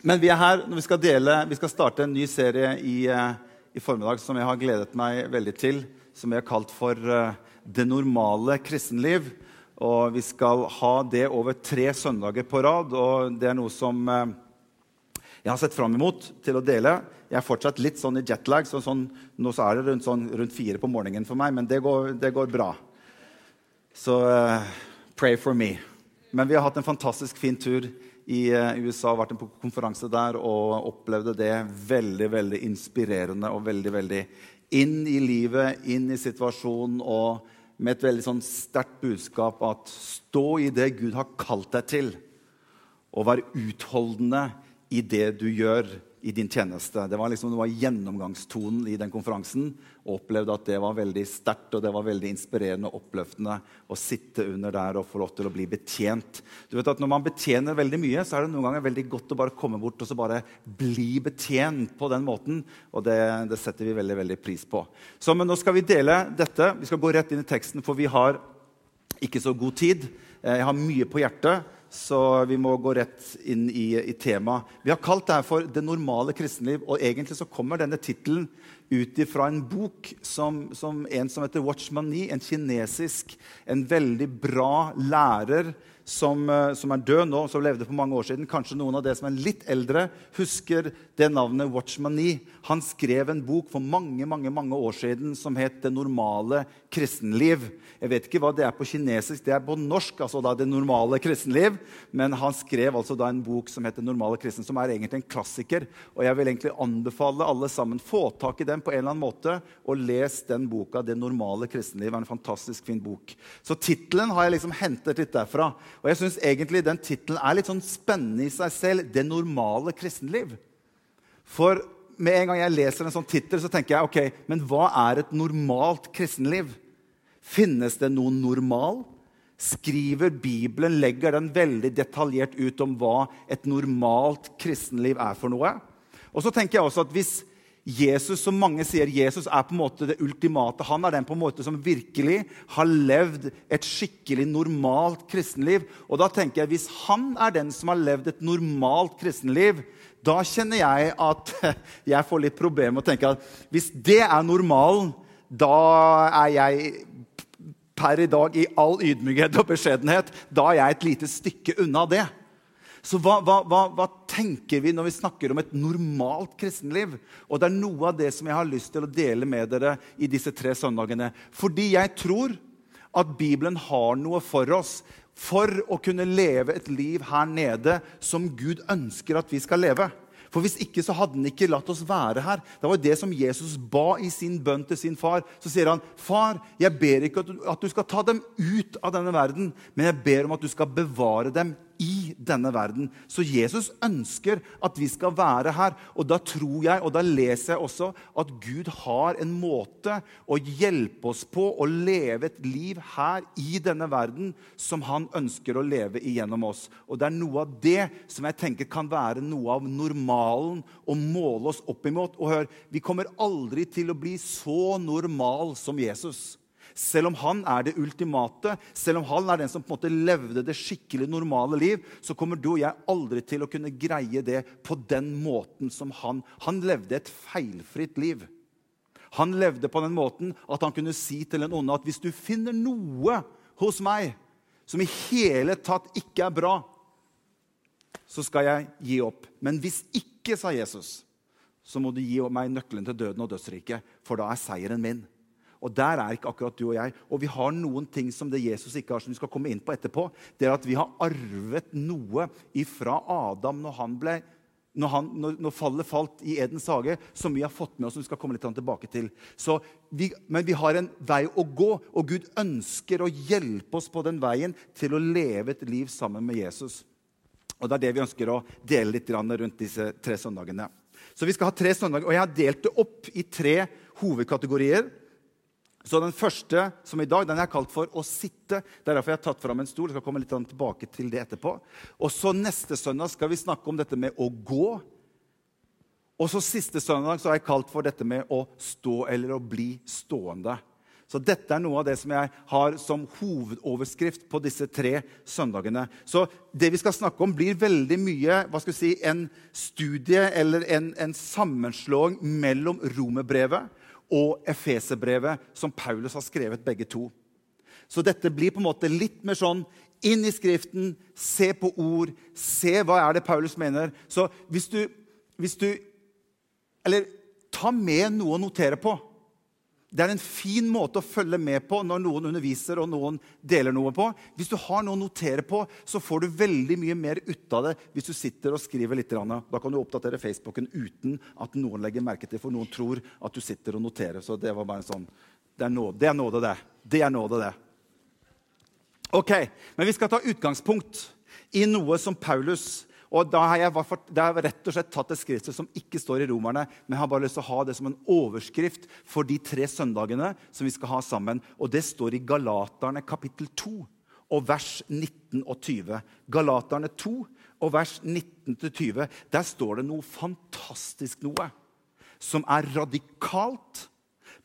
Men vi er her når vi skal dele Vi skal starte en ny serie i, eh, i formiddag som jeg har gledet meg veldig til. Som vi har kalt for eh, Det normale kristenliv. Og vi skal ha det over tre søndager på rad. Og det er noe som eh, jeg har sett fram imot til å dele. Jeg er fortsatt litt sånn i jetlag, så sånn, nå så er det rundt, sånn, rundt, fire på morgenen for meg. Men det går, det går bra. Så uh, pray for me. Men vi har hatt en fantastisk fin tur i uh, USA, vært på konferanse der og opplevde det veldig veldig inspirerende og veldig veldig inn i livet, inn i situasjonen og med et veldig sånn sterkt budskap at stå i det Gud har kalt deg til, og vær utholdende i det du gjør i din tjeneste. Det var, liksom, det var gjennomgangstonen i den konferansen. Og opplevde at det var veldig sterkt og det var veldig inspirerende og oppløftende å sitte under der og få lov til å bli betjent. Du vet at Når man betjener veldig mye, så er det noen ganger veldig godt å bare komme bort og så bare bli betjent på den måten. Og det, det setter vi veldig veldig pris på. Så, men Nå skal vi dele dette. Vi skal gå rett inn i teksten, for vi har ikke så god tid. Eh, jeg har mye på hjertet så vi må gå rett inn i, i temaet. Vi har kalt dette for 'Det normale kristenliv', og egentlig så kommer denne tittelen ut fra en bok som, som, en som heter Watchman Nee, en kinesisk, en veldig bra lærer som, eh, som, er død nå, som levde for mange år siden. Kanskje noen av dere som er litt eldre, husker det navnet Watchman Nee. Han skrev en bok for mange mange, mange år siden som het 'Det normale kristenliv'. Jeg vet ikke hva det er på kinesisk. Det er på norsk, altså da 'Det normale kristenliv'. Men han skrev altså da en bok som heter 'Normale kristen', som er egentlig en klassiker. Og jeg vil egentlig anbefale alle sammen få tak i den på en eller annen måte og les den boka 'Det normale kristenliv'. Det er en fantastisk fin bok. Så tittelen har jeg liksom hentet litt derfra. Og jeg syns egentlig den tittelen er litt sånn spennende i seg selv. 'Det normale kristenliv'. For med en gang jeg leser en sånn tittel, så tenker jeg ok, men hva er et normalt kristenliv? Finnes det noe normal? Skriver Bibelen, legger den veldig detaljert ut om hva et normalt kristenliv er for noe? Og så tenker jeg også at hvis Jesus, som mange sier, Jesus er på en måte det ultimate. Han er den på en måte som virkelig har levd et skikkelig normalt kristenliv. Og da tenker jeg, Hvis han er den som har levd et normalt kristenliv, da kjenner jeg at jeg får litt problemer med å tenke at hvis det er normalen, da er jeg per i dag i all ydmykhet og beskjedenhet da er jeg et lite stykke unna det. Så hva, hva, hva, hva, tenker vi når vi snakker om et normalt kristenliv? Og det er noe av det som jeg har lyst til å dele med dere i disse tre søndagene. Fordi jeg tror at Bibelen har noe for oss for å kunne leve et liv her nede som Gud ønsker at vi skal leve. For hvis ikke så hadde han ikke latt oss være her. Det var det som Jesus ba i sin bønn til sin far. Så sier han, 'Far, jeg ber ikke at du skal ta dem ut av denne verden,' 'men jeg ber om at du skal bevare dem i denne verden. Så Jesus ønsker at vi skal være her. Og da tror jeg, og da leser jeg også, at Gud har en måte å hjelpe oss på å leve et liv her i denne verden som han ønsker å leve igjennom oss. Og det er noe av det som jeg tenker kan være noe av normalen å måle oss opp imot. Og hør, vi kommer aldri til å bli så normal som Jesus. Selv om han er det ultimate, selv om han er den som på en måte levde det skikkelig normale liv, så kommer du og jeg aldri til å kunne greie det på den måten som han. Han levde et feilfritt liv. Han levde på den måten at han kunne si til en onde at hvis du finner noe hos meg som i hele tatt ikke er bra, så skal jeg gi opp. Men hvis ikke, sa Jesus, så må du gi meg nøkkelen til døden og dødsriket, for da er seieren min. Og der er ikke akkurat du og jeg. Og vi har noen ting som det Jesus ikke har, som vi skal komme inn på etterpå. Det er at vi har arvet noe ifra Adam når, han ble, når, han, når, når fallet falt i Edens hage, som vi har fått med oss. som vi skal komme litt tilbake til. Vi, men vi har en vei å gå, og Gud ønsker å hjelpe oss på den veien til å leve et liv sammen med Jesus. Og Det er det vi ønsker å dele litt rundt disse tre søndagene. Så vi skal ha tre søndager, og Jeg har delt det opp i tre hovedkategorier. Så Den første som i dag, den er kalt for 'å sitte'. Det er derfor jeg har tatt fram en stol. Jeg skal komme litt tilbake til det etterpå. Og så Neste søndag skal vi snakke om dette med å gå. Og så Siste søndag så har jeg kalt for dette med å stå eller å bli stående. Så dette er noe av det som jeg har som hovedoverskrift på disse tre søndagene. Så det vi skal snakke om, blir veldig mye hva skal vi si, en studie eller en, en sammenslåing mellom romerbrevet og efeserbrevet, som Paulus har skrevet begge to. Så dette blir på en måte litt mer sånn inn i Skriften, se på ord, se hva er det Paulus mener. Så hvis du, hvis du Eller ta med noe å notere på. Det er en fin måte å følge med på når noen underviser og noen deler noe på. Hvis du har noe å notere på, så får du veldig mye mer ut av det hvis du sitter og skriver litt. Da kan du oppdatere Facebooken uten at noen legger merke til, for noen tror at du sitter og noterer. Så det var bare en sånn Det er nåde, det. Er nåde, det. det er nåde, det. Ok, Men vi skal ta utgangspunkt i noe som Paulus og da har jeg, da har rett og slett tatt et skrift som ikke står i Romerne, men jeg har bare lyst til å ha det som en overskrift for de tre søndagene som vi skal ha sammen. Og det står i Galaterne kapittel 2 og vers 19 og 20. Galaterne 2 og vers 19-20. Der står det noe fantastisk noe som er radikalt,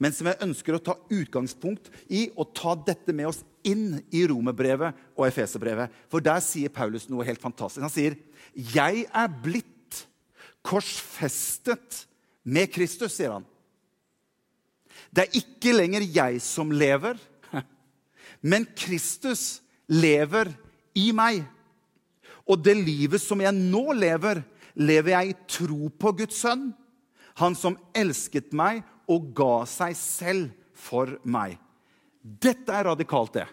men som jeg ønsker å ta utgangspunkt i og ta dette med oss inn i romerbrevet og efeserbrevet. For der sier Paulus noe helt fantastisk. Han sier, 'Jeg er blitt korsfestet med Kristus', sier han. Det er ikke lenger jeg som lever, men Kristus lever i meg. Og det livet som jeg nå lever, lever jeg i tro på Guds sønn, han som elsket meg og ga seg selv for meg. Dette er radikalt, det.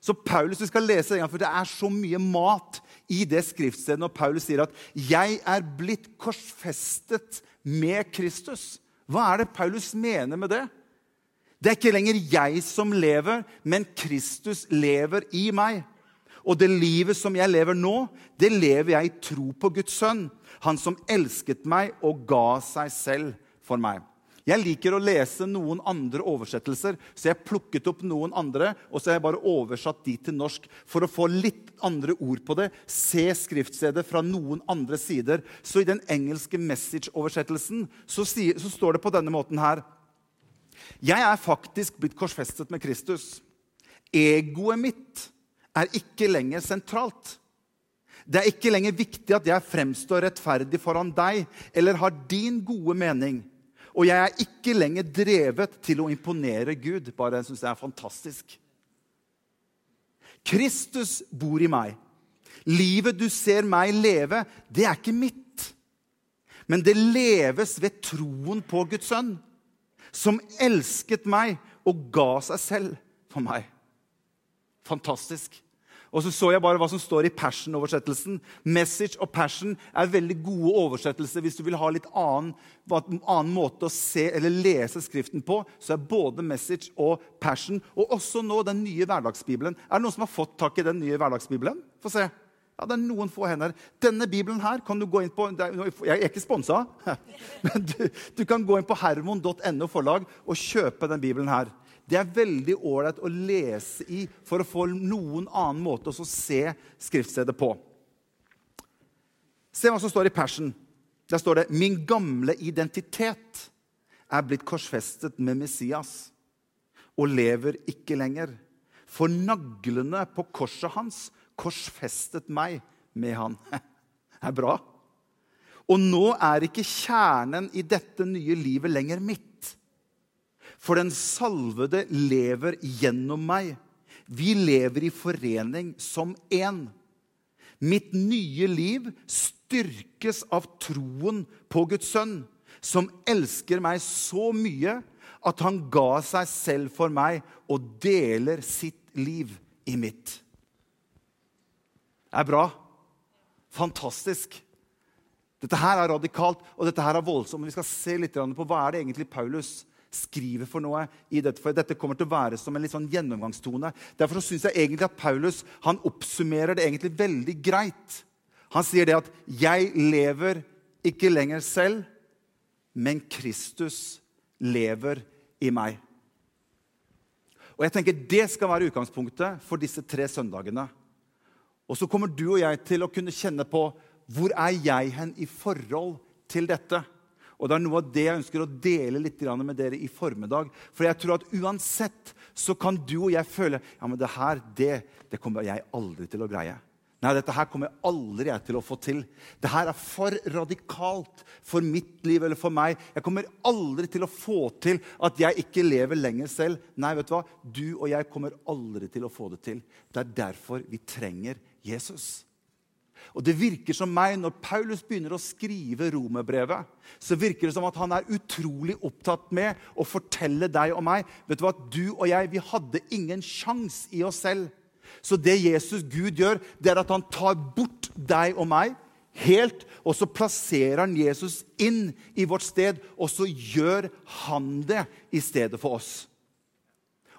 Så Paulus, Vi skal lese det, for det er så mye mat i det skriftstedet når Paulus sier at 'jeg er blitt korsfestet med Kristus'. Hva er det Paulus mener med det? Det er ikke lenger jeg som lever, men Kristus lever i meg. Og det livet som jeg lever nå, det lever jeg i tro på Guds sønn, han som elsket meg og ga seg selv for meg. Jeg liker å lese noen andre oversettelser, så jeg plukket opp noen andre og så har jeg bare oversatt de til norsk for å få litt andre ord på det. Se skriftstedet fra noen andre sider. Så i den engelske message-oversettelsen så, så står det på denne måten her Jeg er faktisk blitt korsfestet med Kristus. Egoet mitt er ikke lenger sentralt. Det er ikke lenger viktig at jeg fremstår rettferdig foran deg eller har din gode mening. Og jeg er ikke lenger drevet til å imponere Gud. Bare jeg syns det er fantastisk. Kristus bor i meg. Livet du ser meg leve, det er ikke mitt. Men det leves ved troen på Guds sønn, som elsket meg og ga seg selv for meg. Fantastisk. Og så så jeg bare hva som står i Passion-oversettelsen. Message og Passion er veldig gode oversettelser hvis du vil ha litt annen, annen, måte å se eller lese Skriften på. Så er både Message og Passion, og også nå den nye hverdagsbibelen. Er det noen som har fått tak i den nye hverdagsbibelen? Få se. Ja, det er noen få hender. Denne bibelen her kan du gå inn på Jeg er ikke sponsa, men du, du kan gå inn på hermon.no forlag og kjøpe den bibelen her. Det er veldig ålreit å lese i for å få noen annen måte å se skriftstedet på. Se hva som står i persen. Der står det 'Min gamle identitet er blitt korsfestet med Messias' og lever ikke lenger. For naglene på korset hans korsfestet meg med han. Det er bra. Og nå er ikke kjernen i dette nye livet lenger mitt. For den salvede lever gjennom meg. Vi lever i forening som én. Mitt nye liv styrkes av troen på Guds sønn, som elsker meg så mye at han ga seg selv for meg og deler sitt liv i mitt. Det er bra. Fantastisk. Dette her er radikalt, og dette her er voldsomt. Men Vi skal se litt på hva er det egentlig Paulus skriver for noe i dette. For dette kommer til å være som en litt sånn gjennomgangstone. Derfor syns jeg egentlig at Paulus han oppsummerer det egentlig veldig greit. Han sier det at 'jeg lever ikke lenger selv, men Kristus lever i meg'. Og jeg tenker Det skal være utgangspunktet for disse tre søndagene. Og så kommer du og jeg til å kunne kjenne på hvor er jeg hen i forhold til dette. Og det er noe av det jeg ønsker å dele litt med dere i formiddag. For jeg tror at uansett så kan du og jeg føle ja, men det her det, det kommer jeg aldri til å greie. Nei, dette her kommer jeg aldri til å få til. Det her er for radikalt for mitt liv eller for meg. Jeg kommer aldri til å få til at jeg ikke lever lenger selv. Nei, vet du hva? Du og jeg kommer aldri til å få det til. Det er derfor vi trenger Jesus. Og det virker som meg, Når Paulus begynner å skrive romerbrevet, så virker det som at han er utrolig opptatt med å fortelle deg og meg vet du hva, at du og jeg vi hadde ingen sjans i oss selv. Så det Jesus, Gud, gjør, det er at han tar bort deg og meg helt, og så plasserer han Jesus inn i vårt sted, og så gjør han det i stedet for oss.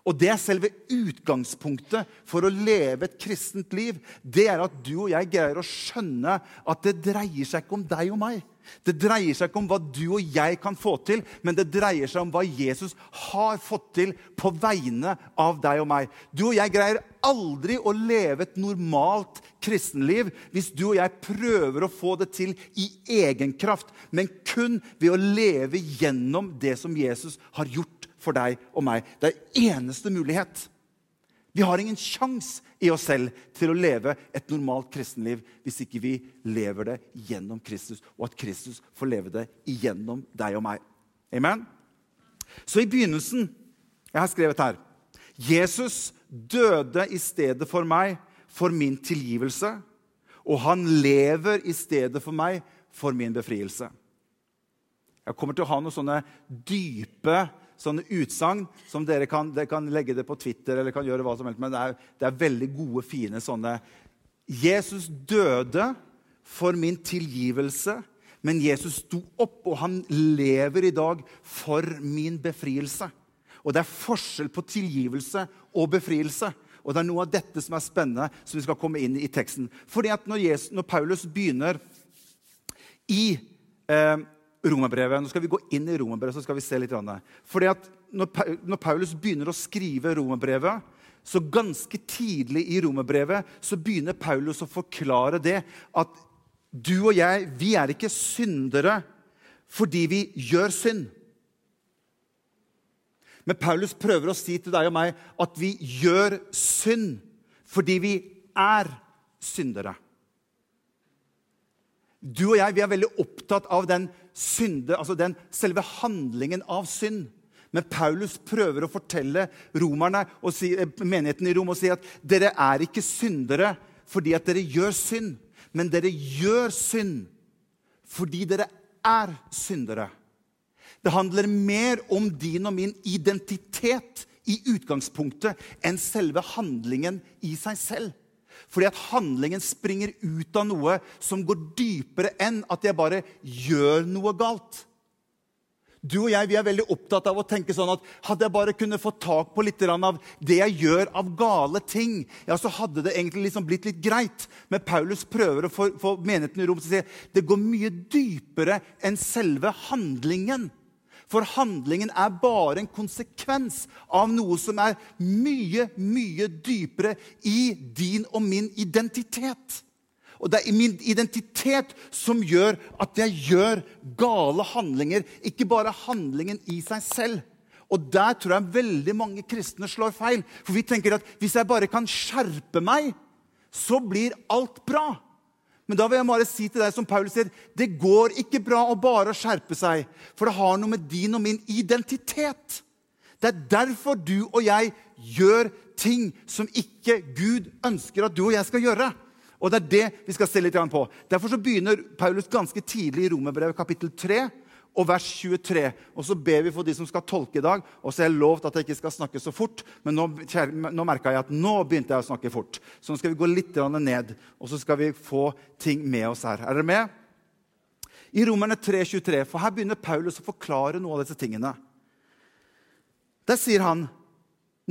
Og det er selve utgangspunktet for å leve et kristent liv. Det er at du og jeg greier å skjønne at det dreier seg ikke om deg og meg. Det dreier seg ikke om hva du og jeg kan få til, men det dreier seg om hva Jesus har fått til på vegne av deg og meg. Du og jeg greier aldri å leve et normalt kristenliv hvis du og jeg prøver å få det til i egen kraft, men kun ved å leve gjennom det som Jesus har gjort for deg og meg. Det er eneste mulighet. Vi har ingen sjans i oss selv til å leve et normalt kristenliv hvis ikke vi lever det gjennom Kristus, og at Kristus får leve det gjennom deg og meg. Amen? Så i begynnelsen Jeg har skrevet her Jesus døde i stedet for meg for min tilgivelse, og han lever i stedet for meg for min befrielse. Jeg kommer til å ha noen sånne dype sånne utsagn som dere kan, dere kan, legge det på Twitter eller kan gjøre hva som helst, men det er, det er veldig gode, fine sånne Jesus døde for min tilgivelse, men Jesus sto opp, og han lever i dag for min befrielse. Og det er forskjell på tilgivelse og befrielse. Og det er noe av dette som er spennende, som vi skal komme inn i teksten. Fordi at når, Jesus, når Paulus begynner i eh, romerbrevet. Nå skal vi gå inn i romerbrevet, så skal vi se litt. Fordi at når Paulus begynner å skrive romerbrevet, så ganske tidlig i romerbrevet så begynner Paulus å forklare det at du og jeg, vi er ikke syndere fordi vi gjør synd. Men Paulus prøver å si til deg og meg at vi gjør synd fordi vi er syndere. Du og jeg vi er veldig opptatt av den synde, altså den selve handlingen av synd. Men Paulus prøver å fortelle romerne og si, eh, menigheten i Rom og si at dere er ikke syndere fordi at dere gjør synd, men dere gjør synd fordi dere er syndere. Det handler mer om din og min identitet i utgangspunktet enn selve handlingen i seg selv. Fordi at handlingen springer ut av noe som går dypere enn at jeg bare gjør noe galt. Du og jeg vi er veldig opptatt av å tenke sånn at hadde jeg bare kunnet få tak på litt av det jeg gjør av gale ting, ja, så hadde det egentlig liksom blitt litt greit. Men Paulus prøver å få, få menigheten i rom til å si det går mye dypere enn selve handlingen. For handlingen er bare en konsekvens av noe som er mye, mye dypere i din og min identitet. Og det er min identitet som gjør at jeg gjør gale handlinger. Ikke bare handlingen i seg selv. Og der tror jeg veldig mange kristne slår feil. For vi tenker at hvis jeg bare kan skjerpe meg, så blir alt bra. Men da vil jeg bare si til deg som Paulus sier, det går ikke bra å bare skjerpe seg. For det har noe med din og min identitet. Det er derfor du og jeg gjør ting som ikke Gud ønsker at du og jeg skal gjøre. Og det er det vi skal se litt på. Derfor så begynner Paulus ganske tidlig i Romerbrevet kapittel 3 og vers 23. Og så ber vi for de som skal tolke i dag. Og så har jeg lovt at jeg ikke skal snakke så fort, men nå, nå merka jeg at nå begynte jeg å snakke fort. Så nå skal vi gå litt ned, og så skal vi få ting med oss her. Er dere med? I Romerne 3,23, for her begynner Paulus å forklare noe av disse tingene. Der sier han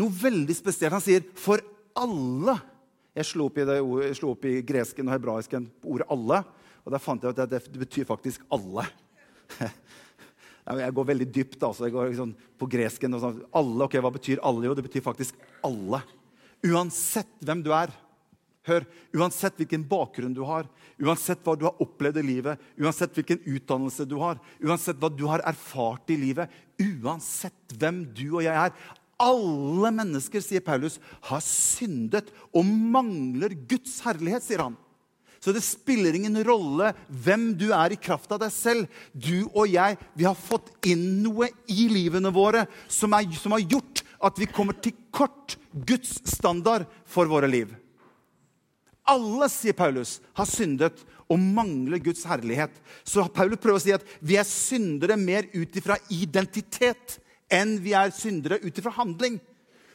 noe veldig spesielt. Han sier 'for alle'. Jeg slo opp i, det, jeg slo opp i gresken og hebraisken på ordet 'alle'. Og der fant jeg at at det betyr faktisk 'alle'. Jeg går veldig dypt. altså. Jeg går liksom på gresken. og sånn. Alle, ok, Hva betyr alle? Jo, det betyr faktisk alle. Uansett hvem du er. Hør, uansett hvilken bakgrunn du har, uansett hva du har opplevd i livet, uansett hvilken utdannelse du har, uansett hva du har erfart i livet, uansett hvem du og jeg er Alle mennesker, sier Paulus, har syndet og mangler Guds herlighet, sier han. Så det spiller ingen rolle hvem du er i kraft av deg selv. Du og jeg, vi har fått inn noe i livene våre som, er, som har gjort at vi kommer til kort Guds standard for våre liv. Alle, sier Paulus, har syndet og mangler Guds herlighet. Så Paulus prøver å si at vi er syndere mer ut ifra identitet enn vi er syndere ut ifra handling.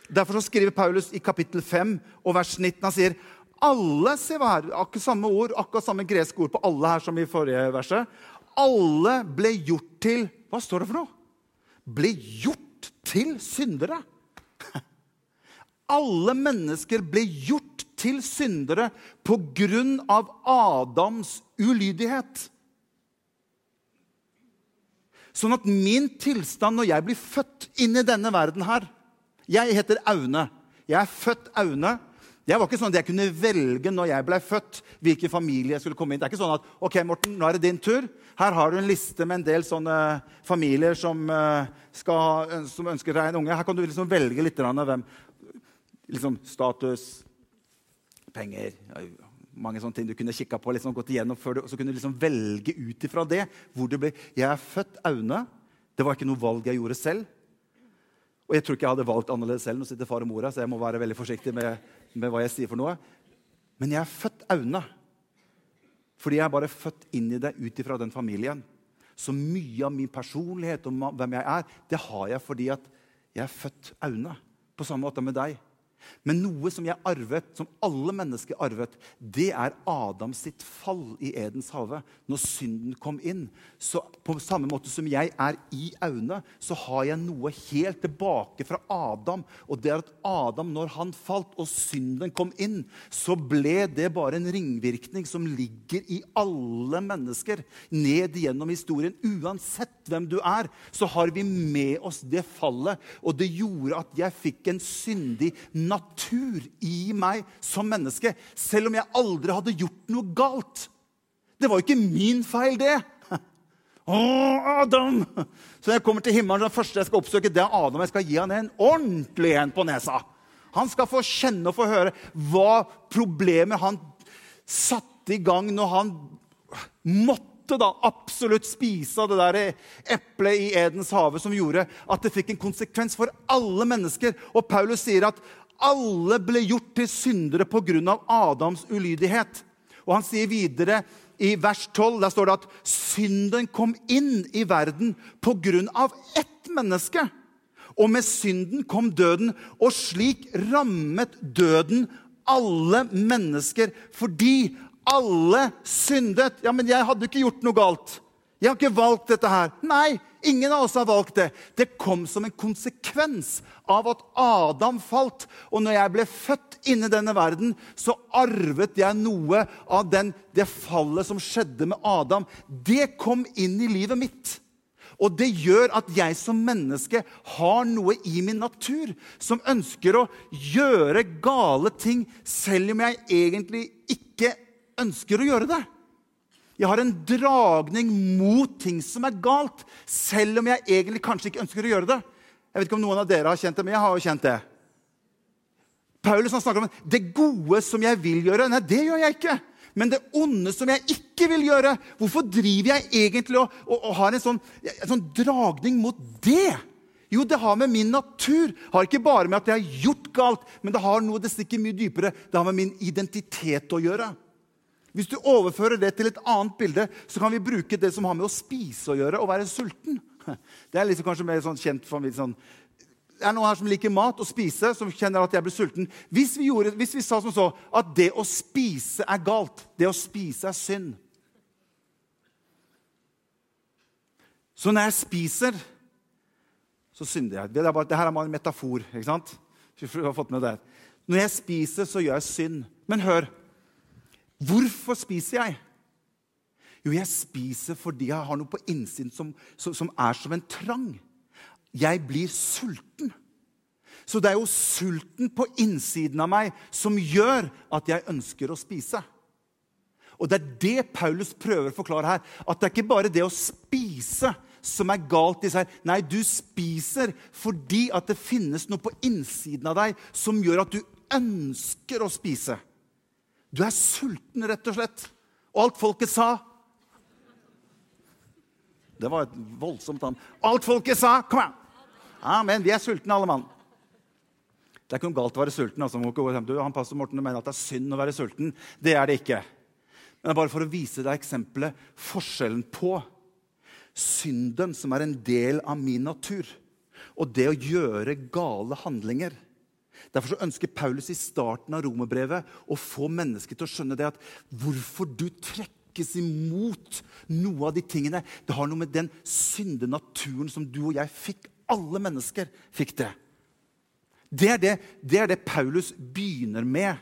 Derfor skriver Paulus i kapittel 5 og vers 19 han sier, alle se her, akkurat samme ord, akkurat samme greske ord på alle her som i forrige verset. Alle ble gjort til Hva står det for noe? Ble gjort til syndere. Alle mennesker ble gjort til syndere på grunn av Adams ulydighet. Sånn at min tilstand når jeg blir født inn i denne verden her Jeg heter Aune. Jeg er født Aune. Det var ikke sånn at jeg kunne velge når jeg ble født, hvilken familie jeg skulle komme inn. Det er ikke sånn at ok, Morten, nå er det din tur. Her har du en liste med en del sånne familier som, eh, skal, som ønsker deg en unge. Her kan du liksom velge litt av hvem liksom Status, penger mange sånne ting du kunne kikka på. Liksom, gått igjennom før du, og Så kunne du liksom velge ut ifra det hvor du ble Jeg er født Aune. Det var ikke noe valg jeg gjorde selv. Og jeg tror ikke jeg hadde valgt annerledes selv. Nå sitter far og mora, så jeg må være veldig forsiktig med, med hva jeg sier for noe. Men jeg er født Aune. Fordi jeg er bare født inn i det ut ifra den familien. Så mye av min personlighet og hvem jeg er, det har jeg fordi at jeg er født Aune. På samme måte med deg. Men noe som jeg arvet, som alle mennesker arvet, det er Adams sitt fall i Edens hage. Når synden kom inn. Så på samme måte som jeg er i Aune, så har jeg noe helt tilbake fra Adam. Og det er at Adam, når han falt og synden kom inn, så ble det bare en ringvirkning som ligger i alle mennesker ned gjennom historien. Uansett hvem du er, så har vi med oss det fallet. Og det gjorde at jeg fikk en syndig natur natur i meg som menneske, selv om jeg aldri hadde gjort noe galt. Det var jo ikke min feil, det. Å, Adam! Så når jeg kommer til himmelen, det første jeg skal oppsøke, det er Adam. Jeg skal gi han en ordentlig en på nesa. Han skal få kjenne og få høre hva problemet han satte i gang når han måtte da absolutt spise av det der eplet i Edens hage som gjorde at det fikk en konsekvens for alle mennesker. Og Paulus sier at alle ble gjort til syndere pga. Adams ulydighet. Og han sier videre i vers 12 der står det at synden kom inn i verden pga. ett menneske. Og med synden kom døden, og slik rammet døden alle mennesker fordi alle syndet. Ja, men jeg hadde ikke gjort noe galt. Jeg har ikke valgt dette her. Nei, ingen av oss har valgt det. Det kom som en konsekvens av at Adam falt. Og når jeg ble født inni denne verden, så arvet jeg noe av den, det fallet som skjedde med Adam. Det kom inn i livet mitt. Og det gjør at jeg som menneske har noe i min natur som ønsker å gjøre gale ting, selv om jeg egentlig ikke ønsker å gjøre det. Jeg har en dragning mot ting som er galt, selv om jeg egentlig kanskje ikke ønsker å gjøre det. Jeg vet ikke om noen av dere har kjent det, men jeg har jo kjent det. Paulus snakker om det gode som jeg vil gjøre. Nei, det gjør jeg ikke. Men det onde som jeg ikke vil gjøre, hvorfor driver jeg egentlig og, og, og har en sånn, en sånn dragning mot det? Jo, det har med min natur har ikke bare med at jeg har gjort galt, men det har noe det stikker mye dypere. Det har med min identitet å gjøre. Hvis du overfører det til et annet bilde, så kan vi bruke det som har med å spise å gjøre, og være sulten. Det er liksom kanskje mer sånn kjent meg, sånn, Det er noen her som liker mat og spise, som kjenner at jeg blir sulten. Hvis vi, gjorde, hvis vi sa som så at det å spise er galt, det å spise er synd Så når jeg spiser, så synder jeg. Det, bare, det her er bare en metafor. ikke sant? Når jeg spiser, så gjør jeg synd. Men hør. Hvorfor spiser jeg? Jo, jeg spiser fordi jeg har noe på innsiden som, som, som er som en trang. Jeg blir sulten. Så det er jo sulten på innsiden av meg som gjør at jeg ønsker å spise. Og det er det Paulus prøver å forklare her. At det er ikke bare det å spise som er galt i seg. Nei, du spiser fordi at det finnes noe på innsiden av deg som gjør at du ønsker å spise. Du er sulten, rett og slett. Og alt folket sa Det var et voldsomt navn. Alt folket sa Kom igjen! Amen. Vi er sultne, alle mann. Det er ikke noe galt å være sulten. Altså. Han passer Morten mener at det er synd å være sulten. Det er det ikke. Men det er bare for å vise deg eksempelet, forskjellen på synden, som er en del av min natur, og det å gjøre gale handlinger. Derfor ønsker Paulus i starten av romerbrevet å få mennesket til å skjønne det at hvorfor du trekkes imot noe av de tingene. Det har noe med den syndenaturen som du og jeg fikk. Alle mennesker fikk det. Det er det, det er det, Paulus begynner med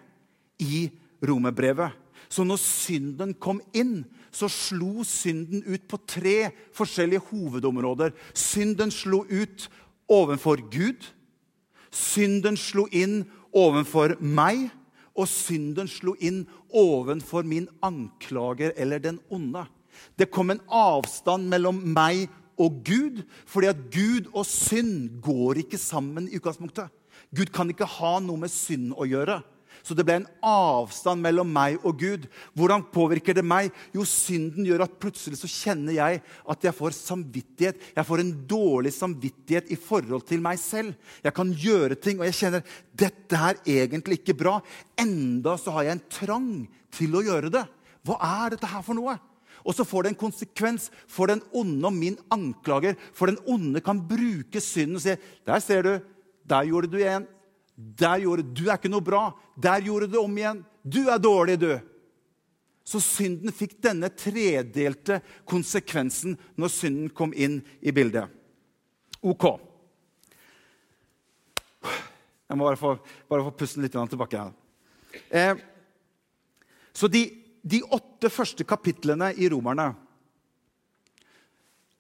i romerbrevet. Så når synden kom inn, så slo synden ut på tre forskjellige hovedområder. Synden slo ut overfor Gud. Synden slo inn overfor meg. Og synden slo inn overfor min anklager eller den onde. Det kom en avstand mellom meg og Gud, fordi at Gud og synd går ikke sammen i utgangspunktet. Gud kan ikke ha noe med synd å gjøre. Så det ble en avstand mellom meg og Gud. Hvordan påvirker det meg? Jo, synden gjør at plutselig så kjenner jeg at jeg får samvittighet. Jeg får en dårlig samvittighet i forhold til meg selv. Jeg kan gjøre ting, og jeg kjenner dette er egentlig ikke bra. Enda så har jeg en trang til å gjøre det. Hva er dette her for noe? Og så får det en konsekvens for den onde og min anklager. For den onde kan bruke synden og si Der ser du, der gjorde du en der gjorde Du er ikke noe bra. Der gjorde du om igjen. Du er dårlig, du. Så synden fikk denne tredelte konsekvensen når synden kom inn i bildet. OK. Jeg må bare få, bare få pusten litt tilbake. her. Eh, så de, de, åtte første kapitlene i Romerne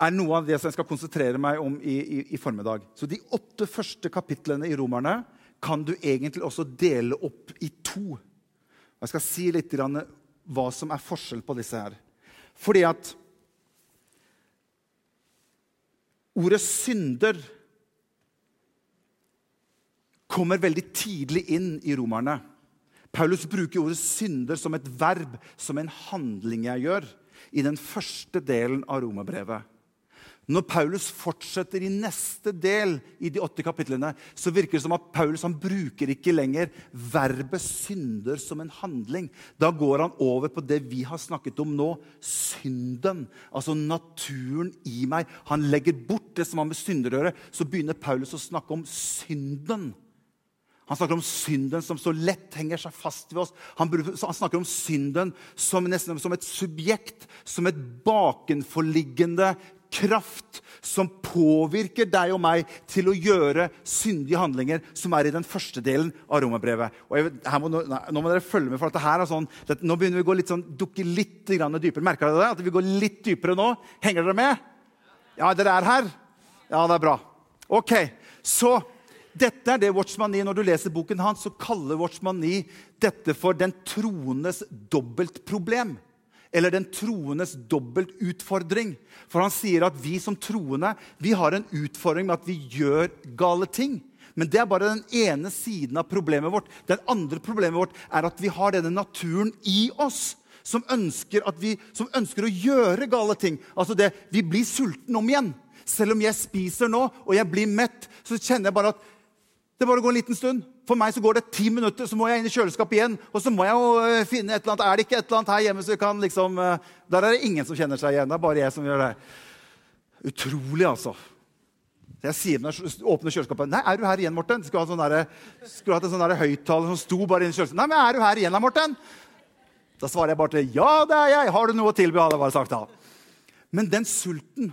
er noe av det som jeg skal konsentrere meg om i, i, i formiddag. Så de åtte første kapitlene i Romerne kan du egentlig også dele opp i to. Jeg skal si litt hva som er forskjell på disse her. Fordi at ordet 'synder' kommer veldig tidlig inn i romerne. Paulus bruker ordet 'synder' som et verb, som en handling jeg gjør, i den første delen av romerbrevet. Når Paulus fortsetter i neste del i de åtte kapitlene, så virker det som at Paulus han bruker ikke lenger verbet 'synder' som en handling. Da går han over på det vi har snakket om nå synden. Altså naturen i meg. Han legger bort det som har med synder å gjøre. Så begynner Paulus å snakke om synden. Han snakker om synden som så lett henger seg fast ved oss. Han, snakker om synden som, nesten som et subjekt, som et bakenforliggende kraft som påvirker deg og meg til å gjøre syndige handlinger, som er i den første delen av romerbrevet. Må, nå, må dere følge med, for dette her er sånn, det, nå begynner vi å litt sånn, dukke litt dypere. Merker dere det? At vi går litt dypere nå? Henger dere med? Ja, dere er her? Ja, det er bra. Ok, så dette er det Watchman 9, Når du leser boken hans, så kaller Watchman 9 dette for den troendes dobbeltproblem eller den troendes dobbeltutfordring. For han sier at vi som troende vi har en utfordring med at vi gjør gale ting. Men det er bare den ene siden av problemet vårt. Den andre problemet vårt er at vi har denne naturen i oss som ønsker, vi, som ønsker å gjøre gale ting. Altså det, Vi blir sultne om igjen. Selv om jeg spiser nå og jeg blir mett, så kjenner jeg bare at det bare går en liten stund. For meg så går det ti minutter, så må jeg inn i kjøleskapet igjen. Og så må jeg jo eh, finne et eller annet. Er det ikke et eller annet her hjemme så vi kan liksom eh, Der er det ingen som kjenner seg igjen. Det er bare jeg som gjør det. Utrolig, altså. Jeg sier når jeg åpner kjøleskapet Nei, er du her igjen, Morten? Skulle sånn hatt en sånn høyttaler som sto bare inni kjøleskapet. Nei, men er du her igjen, da, Morten? Da svarer jeg bare til ja, det er jeg. Har du noe å tilby? Hadde jeg bare sagt da. Men den sulten,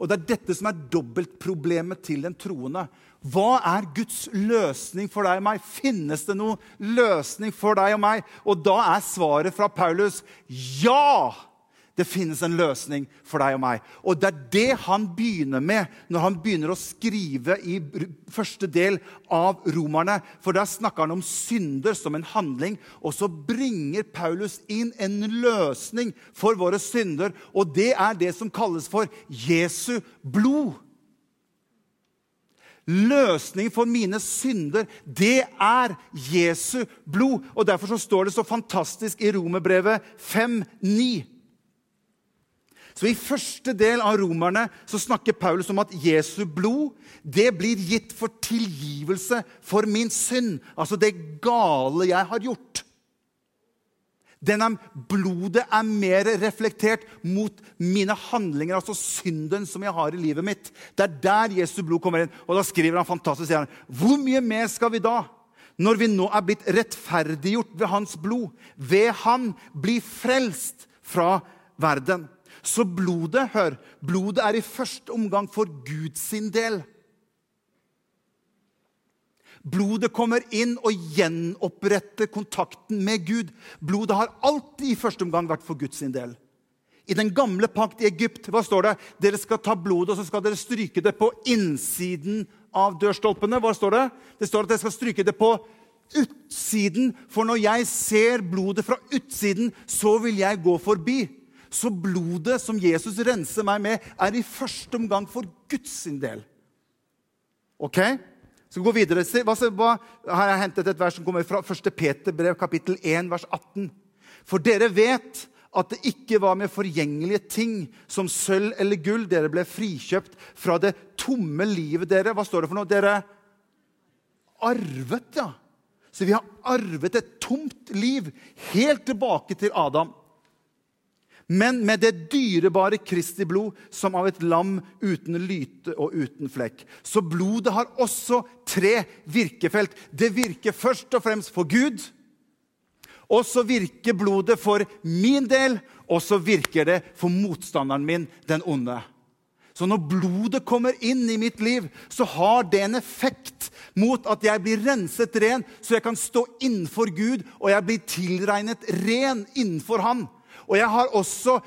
og det er dette som er dobbeltproblemet til den troende hva er Guds løsning for deg og meg? Finnes det noen løsning for deg og meg? Og da er svaret fra Paulus ja! Det finnes en løsning for deg og meg. Og det er det han begynner med når han begynner å skrive i første del av Romerne. For der snakker han om synder som en handling, og så bringer Paulus inn en løsning for våre synder. Og det er det som kalles for Jesu blod. Løsningen for mine synder, det er Jesu blod. Og Derfor så står det så fantastisk i Romerbrevet 5,9. Så I første del av Romerne så snakker Paulus om at Jesu blod det blir gitt for tilgivelse for min synd. Altså det gale jeg har gjort. Denne blodet er mer reflektert mot mine handlinger, altså synden som jeg har i livet mitt. Det er der Jesu blod kommer inn. Og da skriver han fantastisk, sier han, Hvor mye mer skal vi da? Når vi nå er blitt rettferdiggjort ved hans blod, ved han bli frelst fra verden. Så blodet, hør, blodet er i første omgang for Guds del. Blodet kommer inn og gjenoppretter kontakten med Gud. Blodet har alltid i første omgang vært for Guds sin del. I den gamle pakt i Egypt hva står det? Dere skal ta blodet og så skal dere stryke det på innsiden av dørstolpene. Hva står Det Det står at dere skal stryke det på utsiden. For når jeg ser blodet fra utsiden, så vil jeg gå forbi. Så blodet som Jesus renser meg med, er i første omgang for Guds sin del. Ok? Så gå videre. Se, hva, hva, her har jeg hentet et vers som kommer fra 1. Peter brev, kapittel 1, vers 18. For dere vet at det ikke var med forgjengelige ting som sølv eller gull dere ble frikjøpt fra det tomme livet dere. Hva står det for noe? Dere arvet, ja. Så vi har arvet et tomt liv helt tilbake til Adam men med det dyrebare Kristi blod, som av et lam uten lyte og uten flekk. Så blodet har også tre virkefelt. Det virker først og fremst for Gud. Og så virker blodet for min del, og så virker det for motstanderen min, den onde. Så når blodet kommer inn i mitt liv, så har det en effekt mot at jeg blir renset ren, så jeg kan stå innenfor Gud, og jeg blir tilregnet ren innenfor Han. Og jeg har også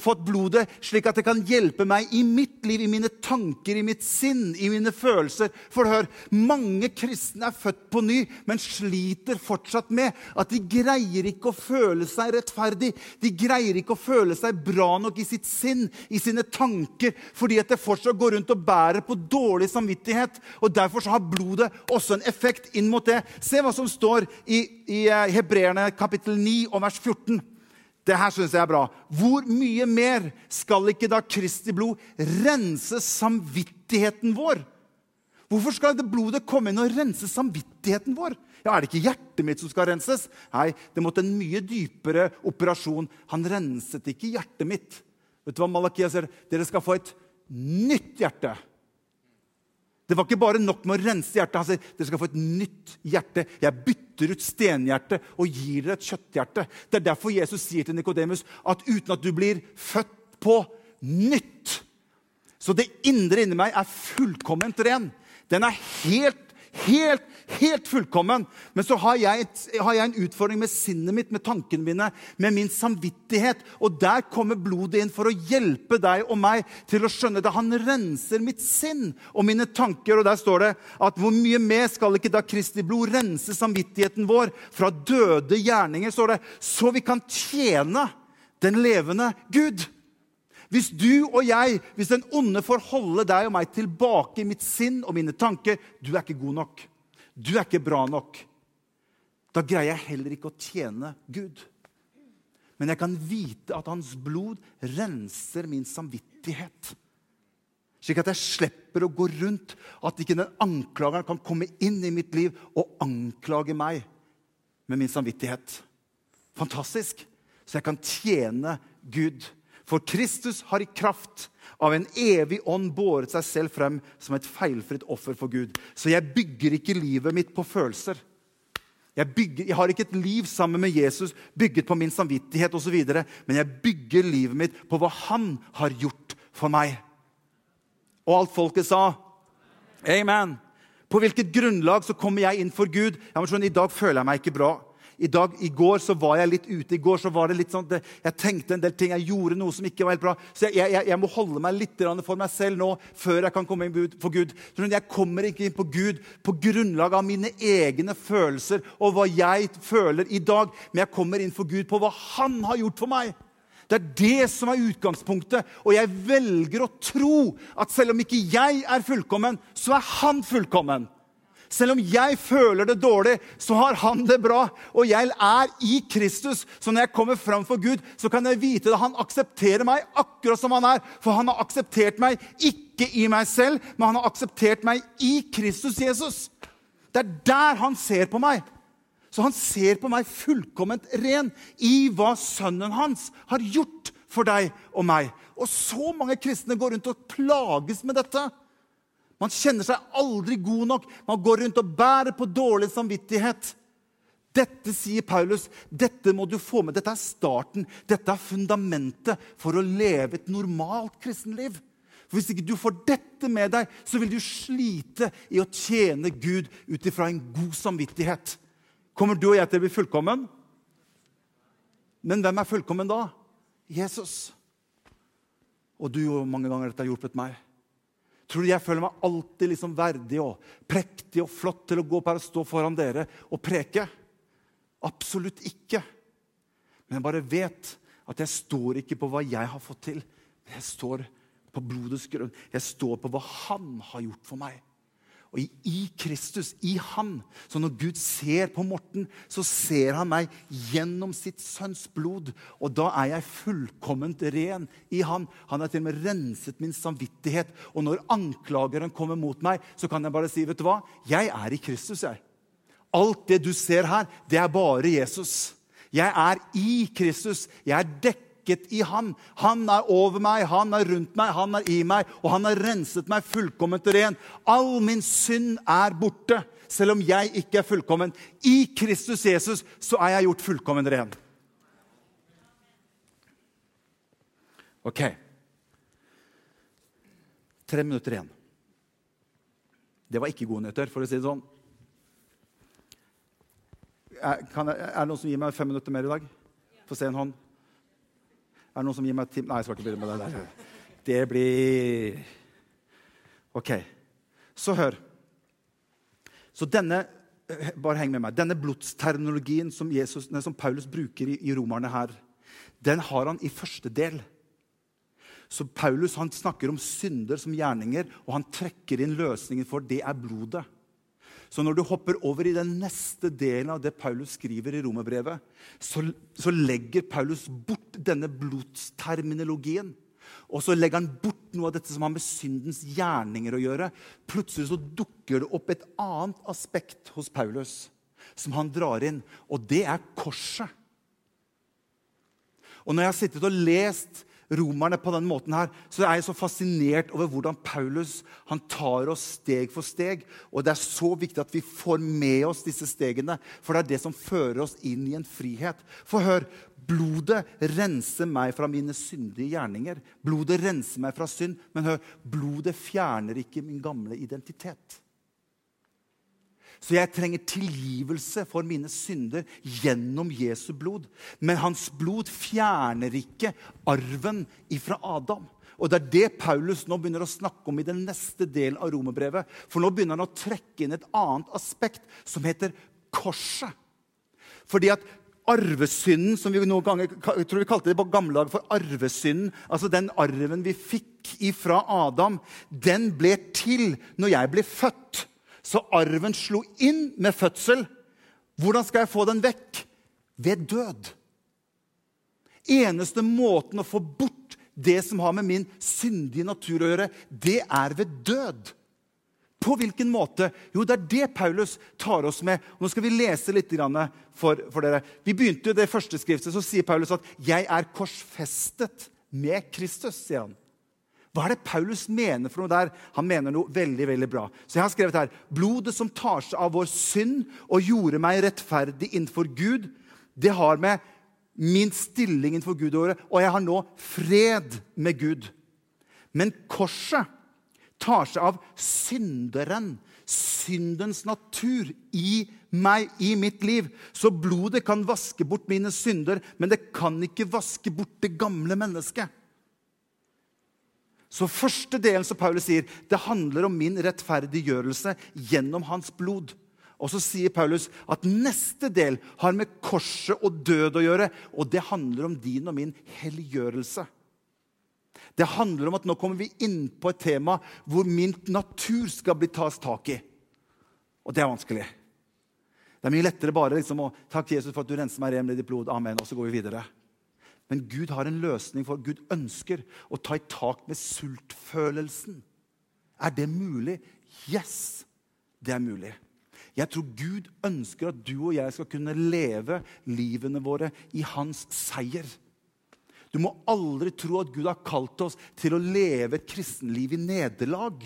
fått blodet slik at det kan hjelpe meg i mitt liv, i mine tanker, i mitt sinn, i mine følelser. For hør, mange kristne er født på ny, men sliter fortsatt med at de greier ikke å føle seg rettferdig. De greier ikke å føle seg bra nok i sitt sinn, i sine tanker, fordi at det fortsatt går rundt og bærer på dårlig samvittighet. Og Derfor så har blodet også en effekt inn mot det. Se hva som står i, i eh, Hebreerne kapittel 9 og vers 14. Det her syns jeg er bra. Hvor mye mer skal ikke da Kristi blod rense samvittigheten vår? Hvorfor skal det blodet komme inn og rense samvittigheten vår? Ja, Er det ikke hjertet mitt som skal renses? Nei, det måtte en mye dypere operasjon. Han renset ikke hjertet mitt. Vet du hva Malakia sier? Dere skal få et nytt hjerte. Det var ikke bare nok med å rense hjertet. Han sier dere skal få et nytt hjerte. Jeg bytter ut stenhjertet og gir dere et kjøtthjerte. Det er derfor Jesus sier til Nikodemus at uten at du blir født på nytt Så det indre inni meg er fullkomment ren. Den er helt Helt, helt fullkommen. Men så har jeg, et, har jeg, en utfordring med sinnet mitt, med tankene mine, med min samvittighet. Og der kommer blodet inn for å hjelpe deg og meg til å skjønne det. Han renser mitt sinn og mine tanker. Og der står det at hvor mye mer skal ikke da Kristi blod rense samvittigheten vår fra døde gjerninger, står det, så vi kan tjene den levende Gud. Hvis du og jeg, hvis den onde får holde deg og meg tilbake i mitt sinn og mine tanker Du er ikke god nok. Du er ikke bra nok. Da greier jeg heller ikke å tjene Gud. Men jeg kan vite at hans blod renser min samvittighet. Slik at jeg slipper å gå rundt, at ikke den anklageren kan komme inn i mitt liv og anklage meg med min samvittighet. Fantastisk! Så jeg kan tjene Gud. For Kristus har i kraft av en evig ånd båret seg selv frem som et feilfritt offer for Gud. Så jeg bygger ikke livet mitt på følelser. Jeg, bygger, jeg har ikke et liv sammen med Jesus bygget på min samvittighet osv., men jeg bygger livet mitt på hva han har gjort for meg. Og alt folket sa Amen. På hvilket grunnlag så kommer jeg inn for Gud? Jeg må skjønne, I dag føler jeg meg ikke bra. I dag, i går så var jeg litt ute. I går så var det litt sånn, Jeg tenkte en del ting. Jeg gjorde noe som ikke var helt bra. Så jeg, jeg, jeg må holde meg litt for meg selv nå før jeg kan komme inn for Gud. Jeg kommer ikke inn på Gud på grunnlag av mine egne følelser og hva jeg føler i dag, men jeg kommer inn for Gud på hva Han har gjort for meg. Det er det som er utgangspunktet. Og jeg velger å tro at selv om ikke jeg er fullkommen, så er han fullkommen. Selv om jeg føler det dårlig, så har han det bra. Og jeg er i Kristus. Så når jeg kommer fram for Gud, så kan jeg vite at han aksepterer meg akkurat som han er. For han har akseptert meg ikke i meg selv, men han har akseptert meg i Kristus Jesus. Det er der han ser på meg. Så han ser på meg fullkomment ren i hva sønnen hans har gjort for deg og meg. Og så mange kristne går rundt og plages med dette. Man kjenner seg aldri god nok. Man går rundt og bærer på dårlig samvittighet. Dette sier Paulus. Dette må du få med. Dette er starten. Dette er fundamentet for å leve et normalt kristenliv. For Hvis ikke du får dette med deg, så vil du slite i å tjene Gud ut ifra en god samvittighet. Kommer du og jeg til å bli fullkommen? Men hvem er fullkommen da? Jesus. Og du og mange ganger dette har hjulpet meg. Tror du jeg føler meg alltid liksom verdig og prektig og flott til å gå opp her og stå foran dere og preke? Absolutt ikke. Men jeg bare vet at jeg står ikke på hva jeg har fått til. Jeg står på blodets grunn. Jeg står på hva Han har gjort for meg. Og i Kristus, i Han. Så når Gud ser på Morten, så ser han meg gjennom sitt sønns blod. Og da er jeg fullkomment ren i Han. Han har til og med renset min samvittighet. Og når anklageren kommer mot meg, så kan jeg bare si, vet du hva? Jeg er i Kristus, jeg. Alt det du ser her, det er bare Jesus. Jeg er i Kristus. Jeg er dekket dekket i Han. Han er over meg, han er rundt meg, han er i meg, og han har renset meg fullkomment ren. All min synd er borte, selv om jeg ikke er fullkommen. I Kristus Jesus så er jeg gjort fullkommen ren. Ok. Tre minutter igjen. Det var ikke gode nyheter, for å si det sånn. Jeg, er det noen som gir meg fem minutter mer i dag? Få se en hånd. Er det noen som gir meg tim... Nei, jeg skal ikke begynne med det der. Det blir OK. Så hør. Så denne bare heng med meg, denne blodsterminologien som, Jesus, som Paulus bruker i, i romerne her, den har han i første del. Så Paulus han snakker om synder som gjerninger, og han trekker inn løsningen for det er blodet. Så når du hopper over i den neste delen av det Paulus skriver i romerbrevet, så, så legger Paulus bort denne blodsterminologien. Og så legger han bort noe av dette som har med syndens gjerninger å gjøre. Plutselig så dukker det opp et annet aspekt hos Paulus som han drar inn, og det er korset. Og når jeg har sittet og lest romerne på den måten her, så er jeg så fascinert over hvordan Paulus han tar oss steg for steg. Og det er så viktig at vi får med oss disse stegene, for det er det som fører oss inn i en frihet. For hør, blodet renser meg fra mine syndige gjerninger. Blodet renser meg fra synd. Men hør, blodet fjerner ikke min gamle identitet. Så jeg trenger tilgivelse for mine synder gjennom Jesu blod. Men hans blod fjerner ikke arven ifra Adam. Og Det er det Paulus nå begynner å snakke om i den neste delen av romerbrevet. For nå begynner han å trekke inn et annet aspekt, som heter korset. Fordi at arvesynden, som vi noen ganger jeg tror vi kalte det på gamle dager for arvesynden, altså den arven vi fikk ifra Adam, den ble til når jeg ble født. Så arven slo inn med fødsel. Hvordan skal jeg få den vekk? Ved død. Eneste måten å få bort det som har med min syndige natur å gjøre, det er ved død. På hvilken måte? Jo, det er det Paulus tar oss med. Nå skal vi lese litt for, for dere. Vi begynte jo det første skriftet, så sier Paulus at 'jeg er korsfestet med Kristus'. sier han. Hva er det Paulus mener for noe der? Han mener noe veldig veldig bra. Så jeg har skrevet her Blodet som tar seg av vår synd og gjorde meg rettferdig innenfor Gud, det har med min stilling innenfor Gud å gjøre, og jeg har nå fred med Gud. Men korset tar seg av synderen syndens natur i meg, i mitt liv. Så blodet kan vaske bort mine synder, men det kan ikke vaske bort det gamle mennesket. Så første delen som Paulus sier, det handler om min rettferdiggjørelse gjennom hans blod. Og så sier Paulus at neste del har med korset og død å gjøre. Og det handler om din og min helliggjørelse. Det handler om at nå kommer vi inn på et tema hvor min natur skal bli tas tak i. Og det er vanskelig. Det er mye lettere bare liksom å takke Jesus for at du renser meg ren med ditt blod. Amen. Og så går vi videre. Men Gud har en løsning for Gud ønsker å ta i tak med sultfølelsen. Er det mulig? Yes, det er mulig. Jeg tror Gud ønsker at du og jeg skal kunne leve livene våre i hans seier. Du må aldri tro at Gud har kalt oss til å leve et kristenliv i nederlag.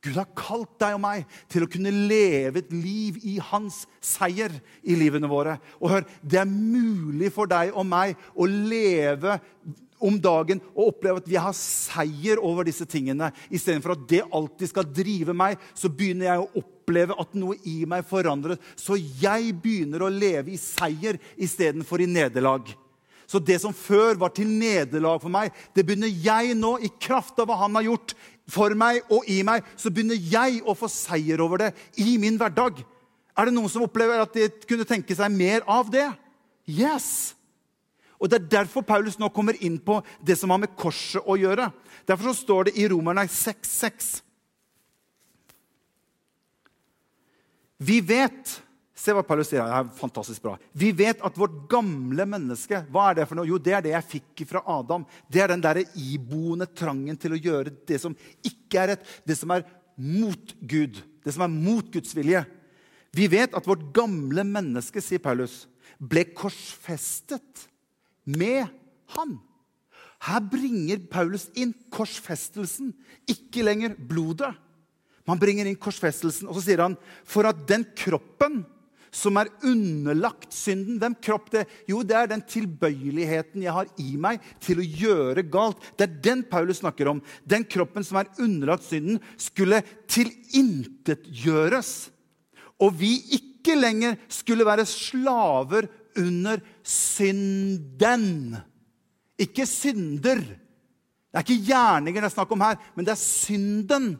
Gud har kalt deg og meg til å kunne leve et liv i hans seier i livene våre. Og hør, Det er mulig for deg og meg å leve om dagen og oppleve at vi har seier over disse tingene. Istedenfor at det alltid skal drive meg, så begynner jeg å oppleve at noe i meg forandres. Så jeg begynner å leve i seier istedenfor i nederlag. Så det som før var til nederlag for meg, det begynner jeg nå, i kraft av hva han har gjort for meg og i meg, så begynner jeg å få seier over det i min hverdag. Er det noen som opplever at de kunne tenke seg mer av det? Yes! Og Det er derfor Paulus nå kommer inn på det som har med korset å gjøre. Derfor så står det i Romerne 6,6 Vi vet Se hva Paulus sier. Det er fantastisk bra. Vi vet at vårt gamle menneske Hva er det for noe? Jo, det er det jeg fikk fra Adam. Det er den der iboende trangen til å gjøre det som ikke er rett, det som er mot Gud, det som er mot Guds vilje. Vi vet at vårt gamle menneske, sier Paulus, ble korsfestet med han. Her bringer Paulus inn korsfestelsen, ikke lenger blodet. Man bringer inn korsfestelsen, og så sier han for at den kroppen som er underlagt synden. Hvem kropp det? Jo, det er den tilbøyeligheten jeg har i meg til å gjøre galt. Det er den Paulus snakker om. Den kroppen som er underlagt synden, skulle tilintetgjøres. Og vi ikke lenger skulle være slaver under synden. Ikke synder. Det er ikke gjerninger det er snakk om her, men det er synden.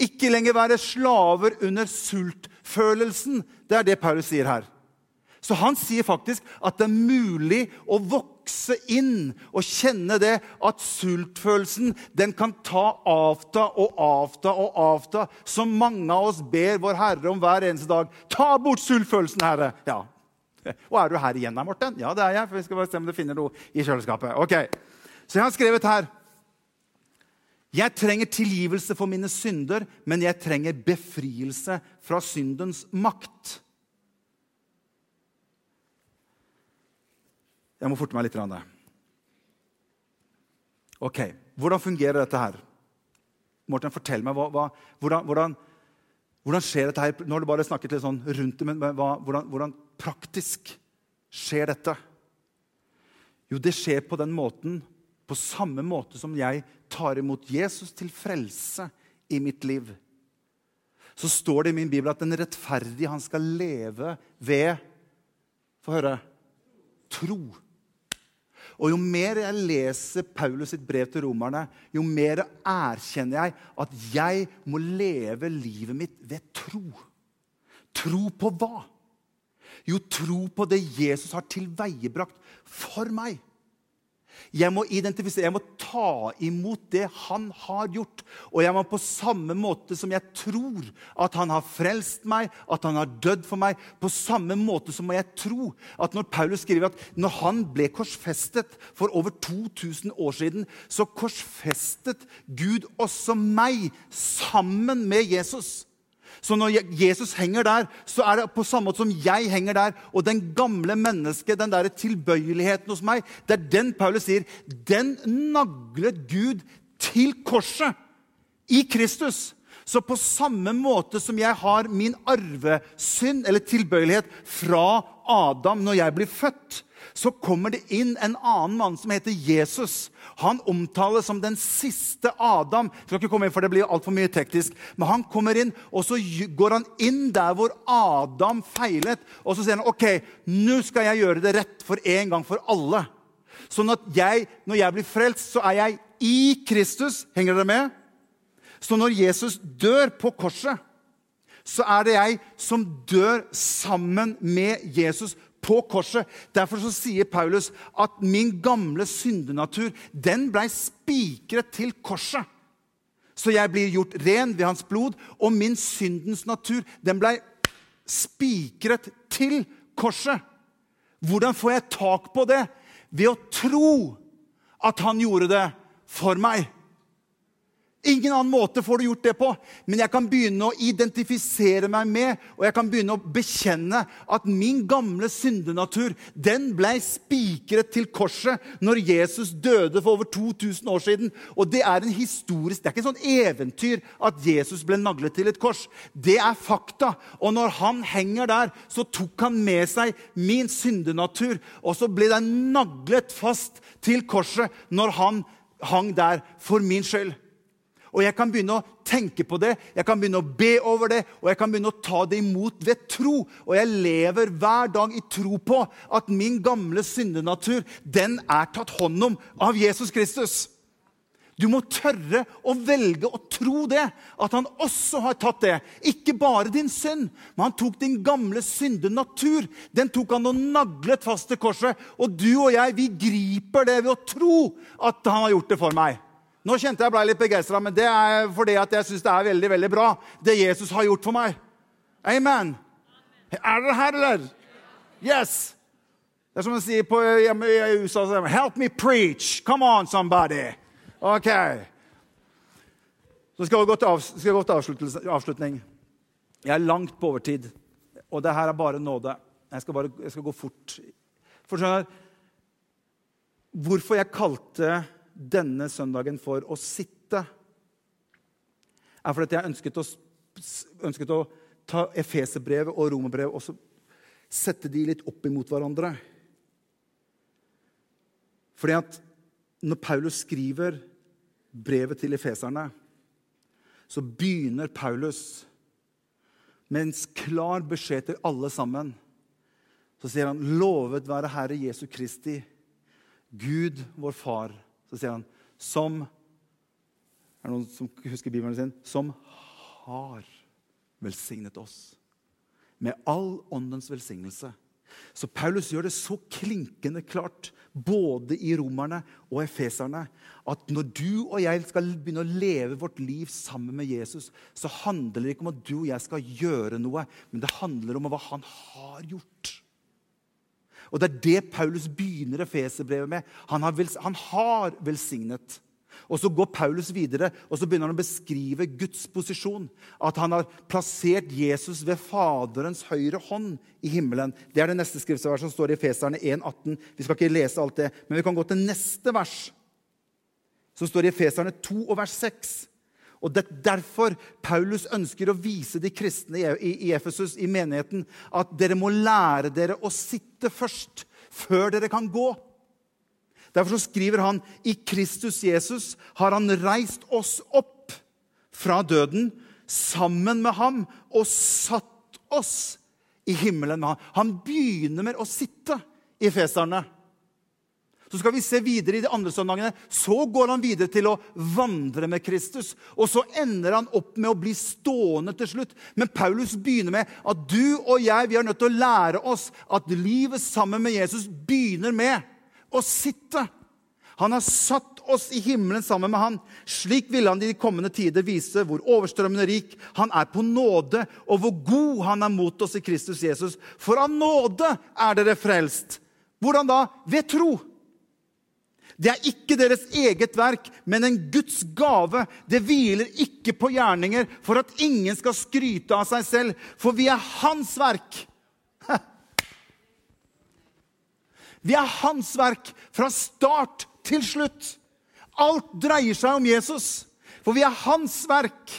Ikke lenger være slaver under sultfølelsen. Det er det Paulus sier her. Så han sier faktisk at det er mulig å vokse inn og kjenne det at sultfølelsen den kan ta avta og avta og avta. Som mange av oss ber Vår Herre om hver eneste dag. Ta bort sultfølelsen, Herre! Ja. Og er du her igjen, da, Morten? Ja, det er jeg. for vi skal bare se om du finner noe i kjøleskapet. Ok, Så jeg har skrevet her jeg trenger tilgivelse for mine synder, men jeg trenger befrielse fra syndens makt. Jeg må forte meg litt. Ok, Hvordan fungerer dette her? Morten, fortell meg. Hva, hva, hvordan, hvordan, hvordan, skjer dette her? Nå har du bare snakket litt sånn rundt det, men hva, hvordan, hvordan praktisk skjer dette? Jo, det skjer på den måten på samme måte som jeg tar imot Jesus til frelse i mitt liv, så står det i min bibel at den rettferdige han skal leve ved Få høre tro. Og Jo mer jeg leser Paulus sitt brev til romerne, jo mer erkjenner jeg at jeg må leve livet mitt ved tro. Tro på hva? Jo, tro på det Jesus har tilveiebrakt for meg. Jeg må identifisere, jeg må ta imot det han har gjort. Og jeg må på samme måte som jeg tror at han har frelst meg, at han har dødd for meg, på samme måte så må jeg tro at når Paulus skriver at når han ble korsfestet for over 2000 år siden, så korsfestet Gud også meg sammen med Jesus. Så når Jesus henger der, så er det på samme måte som jeg henger der. Og den gamle mennesket, den der tilbøyeligheten hos meg, det er den Paulus sier. Den naglet Gud til korset i Kristus. Så på samme måte som jeg har min arvesynd eller tilbøyelighet fra Adam når jeg blir født, så kommer det inn en annen mann som heter Jesus. Han omtales som den siste Adam. Jeg skal ikke komme inn, for Det blir altfor mye teknisk. Men han kommer inn, og så går han inn der hvor Adam feilet. Og så sier han ok, nå skal jeg gjøre det rett for en gang for alle. Sånn at jeg, når jeg blir frelst, så er jeg i Kristus. Henger dere med? Så når Jesus dør på korset, så er det jeg som dør sammen med Jesus på korset. Derfor så sier Paulus at min gamle syndenatur den blei spikret til korset. Så jeg blir gjort ren ved hans blod, og min syndens natur den blei spikret til korset. Hvordan får jeg tak på det? Ved å tro at han gjorde det for meg. Ingen annen måte får du gjort det på. Men jeg kan begynne å identifisere meg med og jeg kan begynne å bekjenne at min gamle syndenatur den ble spikret til korset når Jesus døde for over 2000 år siden. Og Det er en historisk, det er ikke en sånn eventyr at Jesus ble naglet til et kors. Det er fakta. Og når han henger der, så tok han med seg min syndenatur. Og så ble den naglet fast til korset når han hang der for min skyld. Og jeg kan begynne å tenke på det, jeg kan begynne å be over det, og jeg kan begynne å ta det imot ved tro. Og jeg lever hver dag i tro på at min gamle syndenatur den er tatt hånd om av Jesus Kristus. Du må tørre å velge å tro det, at han også har tatt det. Ikke bare din synd, men han tok din gamle syndenatur. Den tok han og naglet fast til korset. Og du og jeg, vi griper det ved å tro at han har gjort det for meg. Nå kjente jeg ble litt begeistra, men det er fordi jeg syns det er veldig veldig bra, det Jesus har gjort for meg. Amen. Er dere her, eller? Yes. Det er som å si på, i USA Help me preach. Come on, somebody. Ok. Så skal jeg gå til, av, skal gå til avslutning. Jeg er langt på overtid, og det her er bare nåde. Jeg skal, bare, jeg skal gå fort. For skjønner, Hvorfor jeg kalte denne søndagen for å sitte, er fordi jeg ønsket å, ønsket å ta Efeserbrevet og Romerbrevet og sette de litt opp imot hverandre. Fordi at når Paulus skriver brevet til efeserne, så begynner Paulus med en klar beskjed til alle sammen. Så sier han, 'Lovet være Herre Jesu Kristi, Gud vår Far' Så sier han som Er det noen som husker Bibelen sin? Som har velsignet oss med all åndens velsignelse. Så Paulus gjør det så klinkende klart, både i romerne og efeserne, at når du og jeg skal begynne å leve vårt liv sammen med Jesus, så handler det ikke om at du og jeg skal gjøre noe, men det handler om hva han har gjort. Og Det er det Paulus begynner Efeserbrevet med. Han har, han har velsignet. Og Så går Paulus videre og så begynner han å beskrive Guds posisjon. At han har plassert Jesus ved Faderens høyre hånd i himmelen. Det er det neste skriftverset som står i Feserne 1,18. Vi skal ikke lese alt det, men vi kan gå til neste vers, som står i Feserne 2 og vers 6. Og Det er derfor Paulus ønsker å vise de kristne i Efesus, i menigheten, at dere må lære dere å sitte først, før dere kan gå. Derfor så skriver han i Kristus Jesus har han reist oss opp fra døden sammen med ham og satt oss i himmelen med ham. Han begynner med å sitte i feserne. Så skal vi se videre i de andre søndagene. Så går han videre til å vandre med Kristus. Og så ender han opp med å bli stående til slutt. Men Paulus begynner med at du og jeg vi er nødt til å lære oss at livet sammen med Jesus begynner med å sitte. Han har satt oss i himmelen sammen med han. Slik ville han i de kommende tider vise hvor overstrømmende rik han er på nåde, og hvor god han er mot oss i Kristus Jesus. For av nåde er dere frelst. Hvordan da? Ved tro. Det er ikke deres eget verk, men en Guds gave. Det hviler ikke på gjerninger for at ingen skal skryte av seg selv, for vi er Hans verk. Vi er Hans verk fra start til slutt. Alt dreier seg om Jesus, for vi er Hans verk.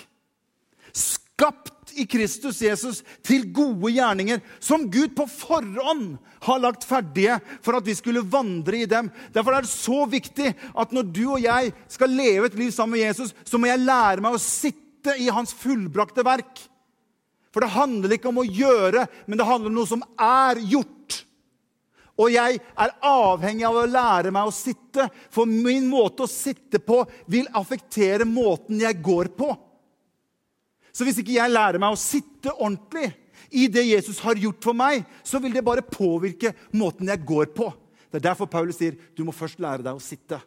Skapt i Kristus Jesus til gode gjerninger som Gud på forhånd har lagt ferdige for at vi skulle vandre i dem. Derfor er det så viktig at når du og jeg skal leve et liv sammen med Jesus, så må jeg lære meg å sitte i hans fullbrakte verk. For det handler ikke om å gjøre, men det handler om noe som er gjort. Og jeg er avhengig av å lære meg å sitte, for min måte å sitte på vil affektere måten jeg går på. Så hvis ikke jeg lærer meg å sitte ordentlig i det Jesus har gjort for meg, så vil det bare påvirke måten jeg går på. Det er derfor Paulus sier du må først lære deg å sitte.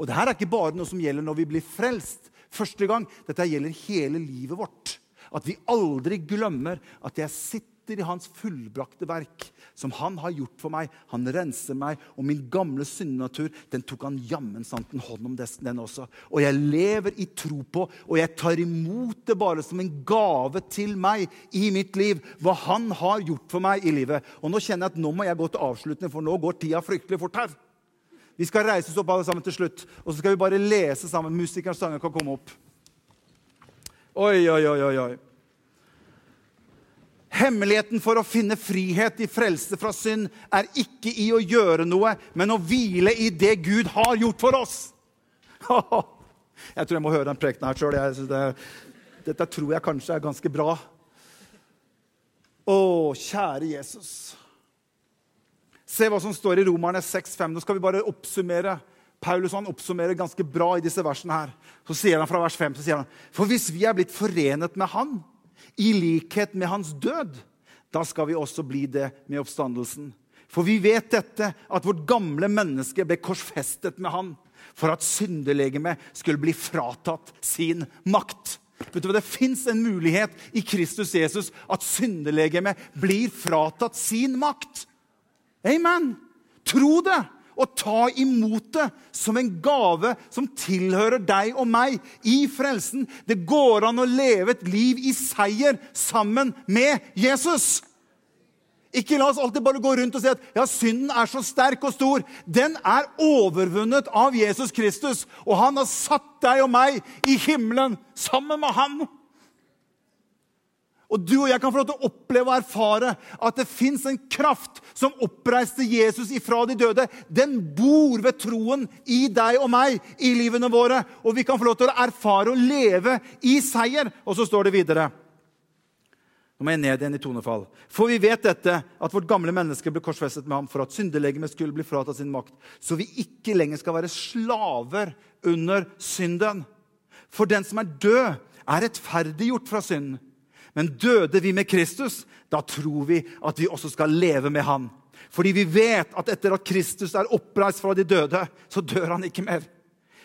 Og det her er ikke bare noe som gjelder når vi blir frelst første gang. Dette gjelder hele livet vårt. At vi aldri glemmer at jeg sitter sitter i hans fullbrakte verk, som han har gjort for meg. Han renser meg, og min gamle syndenatur den tok han jammen sant en hånd om den også. Og jeg lever i tro på, og jeg tar imot det bare som en gave til meg i mitt liv. Hva han har gjort for meg i livet. Og nå kjenner jeg at nå må jeg gå til avslutning, for nå går tida fryktelig fort her. Vi skal reise oss opp alle sammen til slutt, og så skal vi bare lese sammen. Musikerens sanger kan komme opp. Oi, oi, oi, oi. oi. Hemmeligheten for å finne frihet i frelse fra synd er ikke i å gjøre noe, men å hvile i det Gud har gjort for oss. Jeg tror jeg må høre den prekenen her sjøl. Det, dette tror jeg kanskje er ganske bra. Å, kjære Jesus. Se hva som står i Romerne 6,5. Nå skal vi bare oppsummere. Paulus han oppsummerer ganske bra i disse versene. her. Så sier han fra vers 5, så sier han, For hvis vi er blitt forenet med Han i likhet med hans død, da skal vi også bli det med oppstandelsen. For vi vet dette, at vårt gamle menneske ble korsfestet med han for at syndelegemet skulle bli fratatt sin makt. Vet du hva? Det fins en mulighet i Kristus Jesus at syndelegemet blir fratatt sin makt. Amen! Tro det! Og ta imot det som en gave som tilhører deg og meg i frelsen. Det går an å leve et liv i seier sammen med Jesus. Ikke la oss alltid bare gå rundt og si at ja, synden er så sterk og stor. Den er overvunnet av Jesus Kristus, og han har satt deg og meg i himmelen sammen med han. Og du og jeg kan få lov til å oppleve og erfare at det fins en kraft som oppreiste Jesus ifra de døde. Den bor ved troen i deg og meg i livene våre. Og vi kan få lov til å erfare og leve i seier. Og så står det videre. Nå må jeg ned igjen i tonefall. For vi vet dette, at vårt gamle menneske ble korsfestet med ham for at syndelegemet skulle bli fratatt sin makt, så vi ikke lenger skal være slaver under synden. For den som er død, er rettferdiggjort fra synden. Men døde vi med Kristus, da tror vi at vi også skal leve med Han. Fordi vi vet at etter at Kristus er oppreist fra de døde, så dør han ikke mer.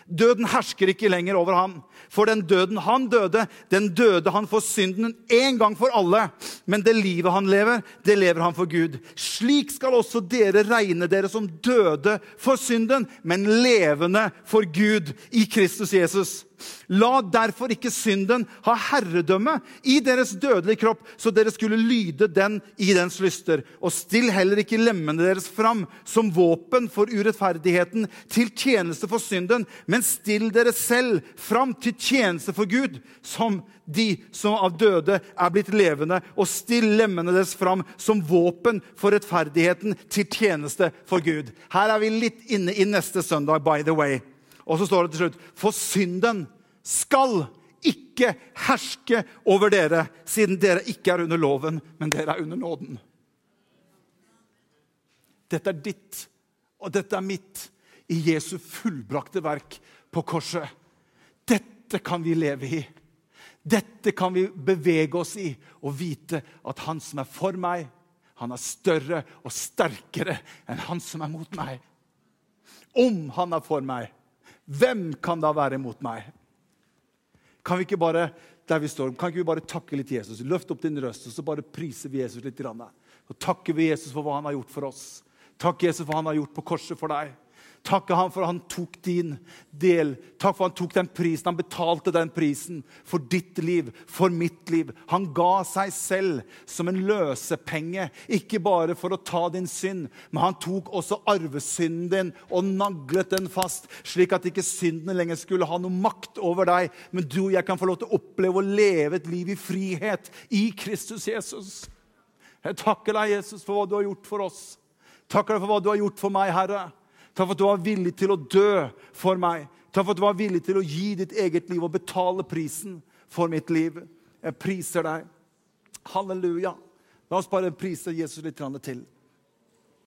Døden hersker ikke lenger over ham. For den døden han døde, den døde han for synden en gang for alle. Men det livet han lever, det lever han for Gud. Slik skal også dere regne dere som døde for synden, men levende for Gud i Kristus Jesus. La derfor ikke synden ha herredømme i deres dødelige kropp, så dere skulle lyde den i dens lyster. Og still heller ikke lemmene deres fram som våpen for urettferdigheten til tjeneste for synden, men still dere selv fram til tjeneste for Gud, som de som av døde er blitt levende, og still lemmene deres fram som våpen for rettferdigheten til tjeneste for Gud. Her er vi litt inne i neste søndag, by the way. Og så står det til slutt For synden skal ikke herske over dere, siden dere ikke er under loven, men dere er under nåden. Dette er ditt, og dette er mitt, i Jesu fullbrakte verk på korset. Dette kan vi leve i. Dette kan vi bevege oss i og vite at han som er for meg, han er større og sterkere enn han som er mot meg. Om han er for meg, hvem kan da være imot meg? Kan vi ikke bare der vi står, kan ikke vi bare takke litt Jesus? Løft opp din røst, og så bare priser vi Jesus litt. Og takker vi Jesus for hva han har gjort for oss. Takk Jesus for hva han har gjort på korset for deg. Takke ham for at han tok din del. Takk for at han tok den prisen. Han betalte den prisen for ditt liv, for mitt liv. Han ga seg selv som en løsepenge, ikke bare for å ta din synd, men han tok også arvesynden din og naglet den fast, slik at ikke syndene lenger skulle ha noe makt over deg, men du og jeg kan få lov til å oppleve å leve et liv i frihet i Kristus Jesus. Jeg takker deg, Jesus, for hva du har gjort for oss. Takker deg for hva du har gjort for meg, Herre. Takk for at du var villig til å dø for meg. Takk for at du var villig til å gi ditt eget liv og betale prisen for mitt liv. Jeg priser deg. Halleluja. La oss bare prise Jesus litt til.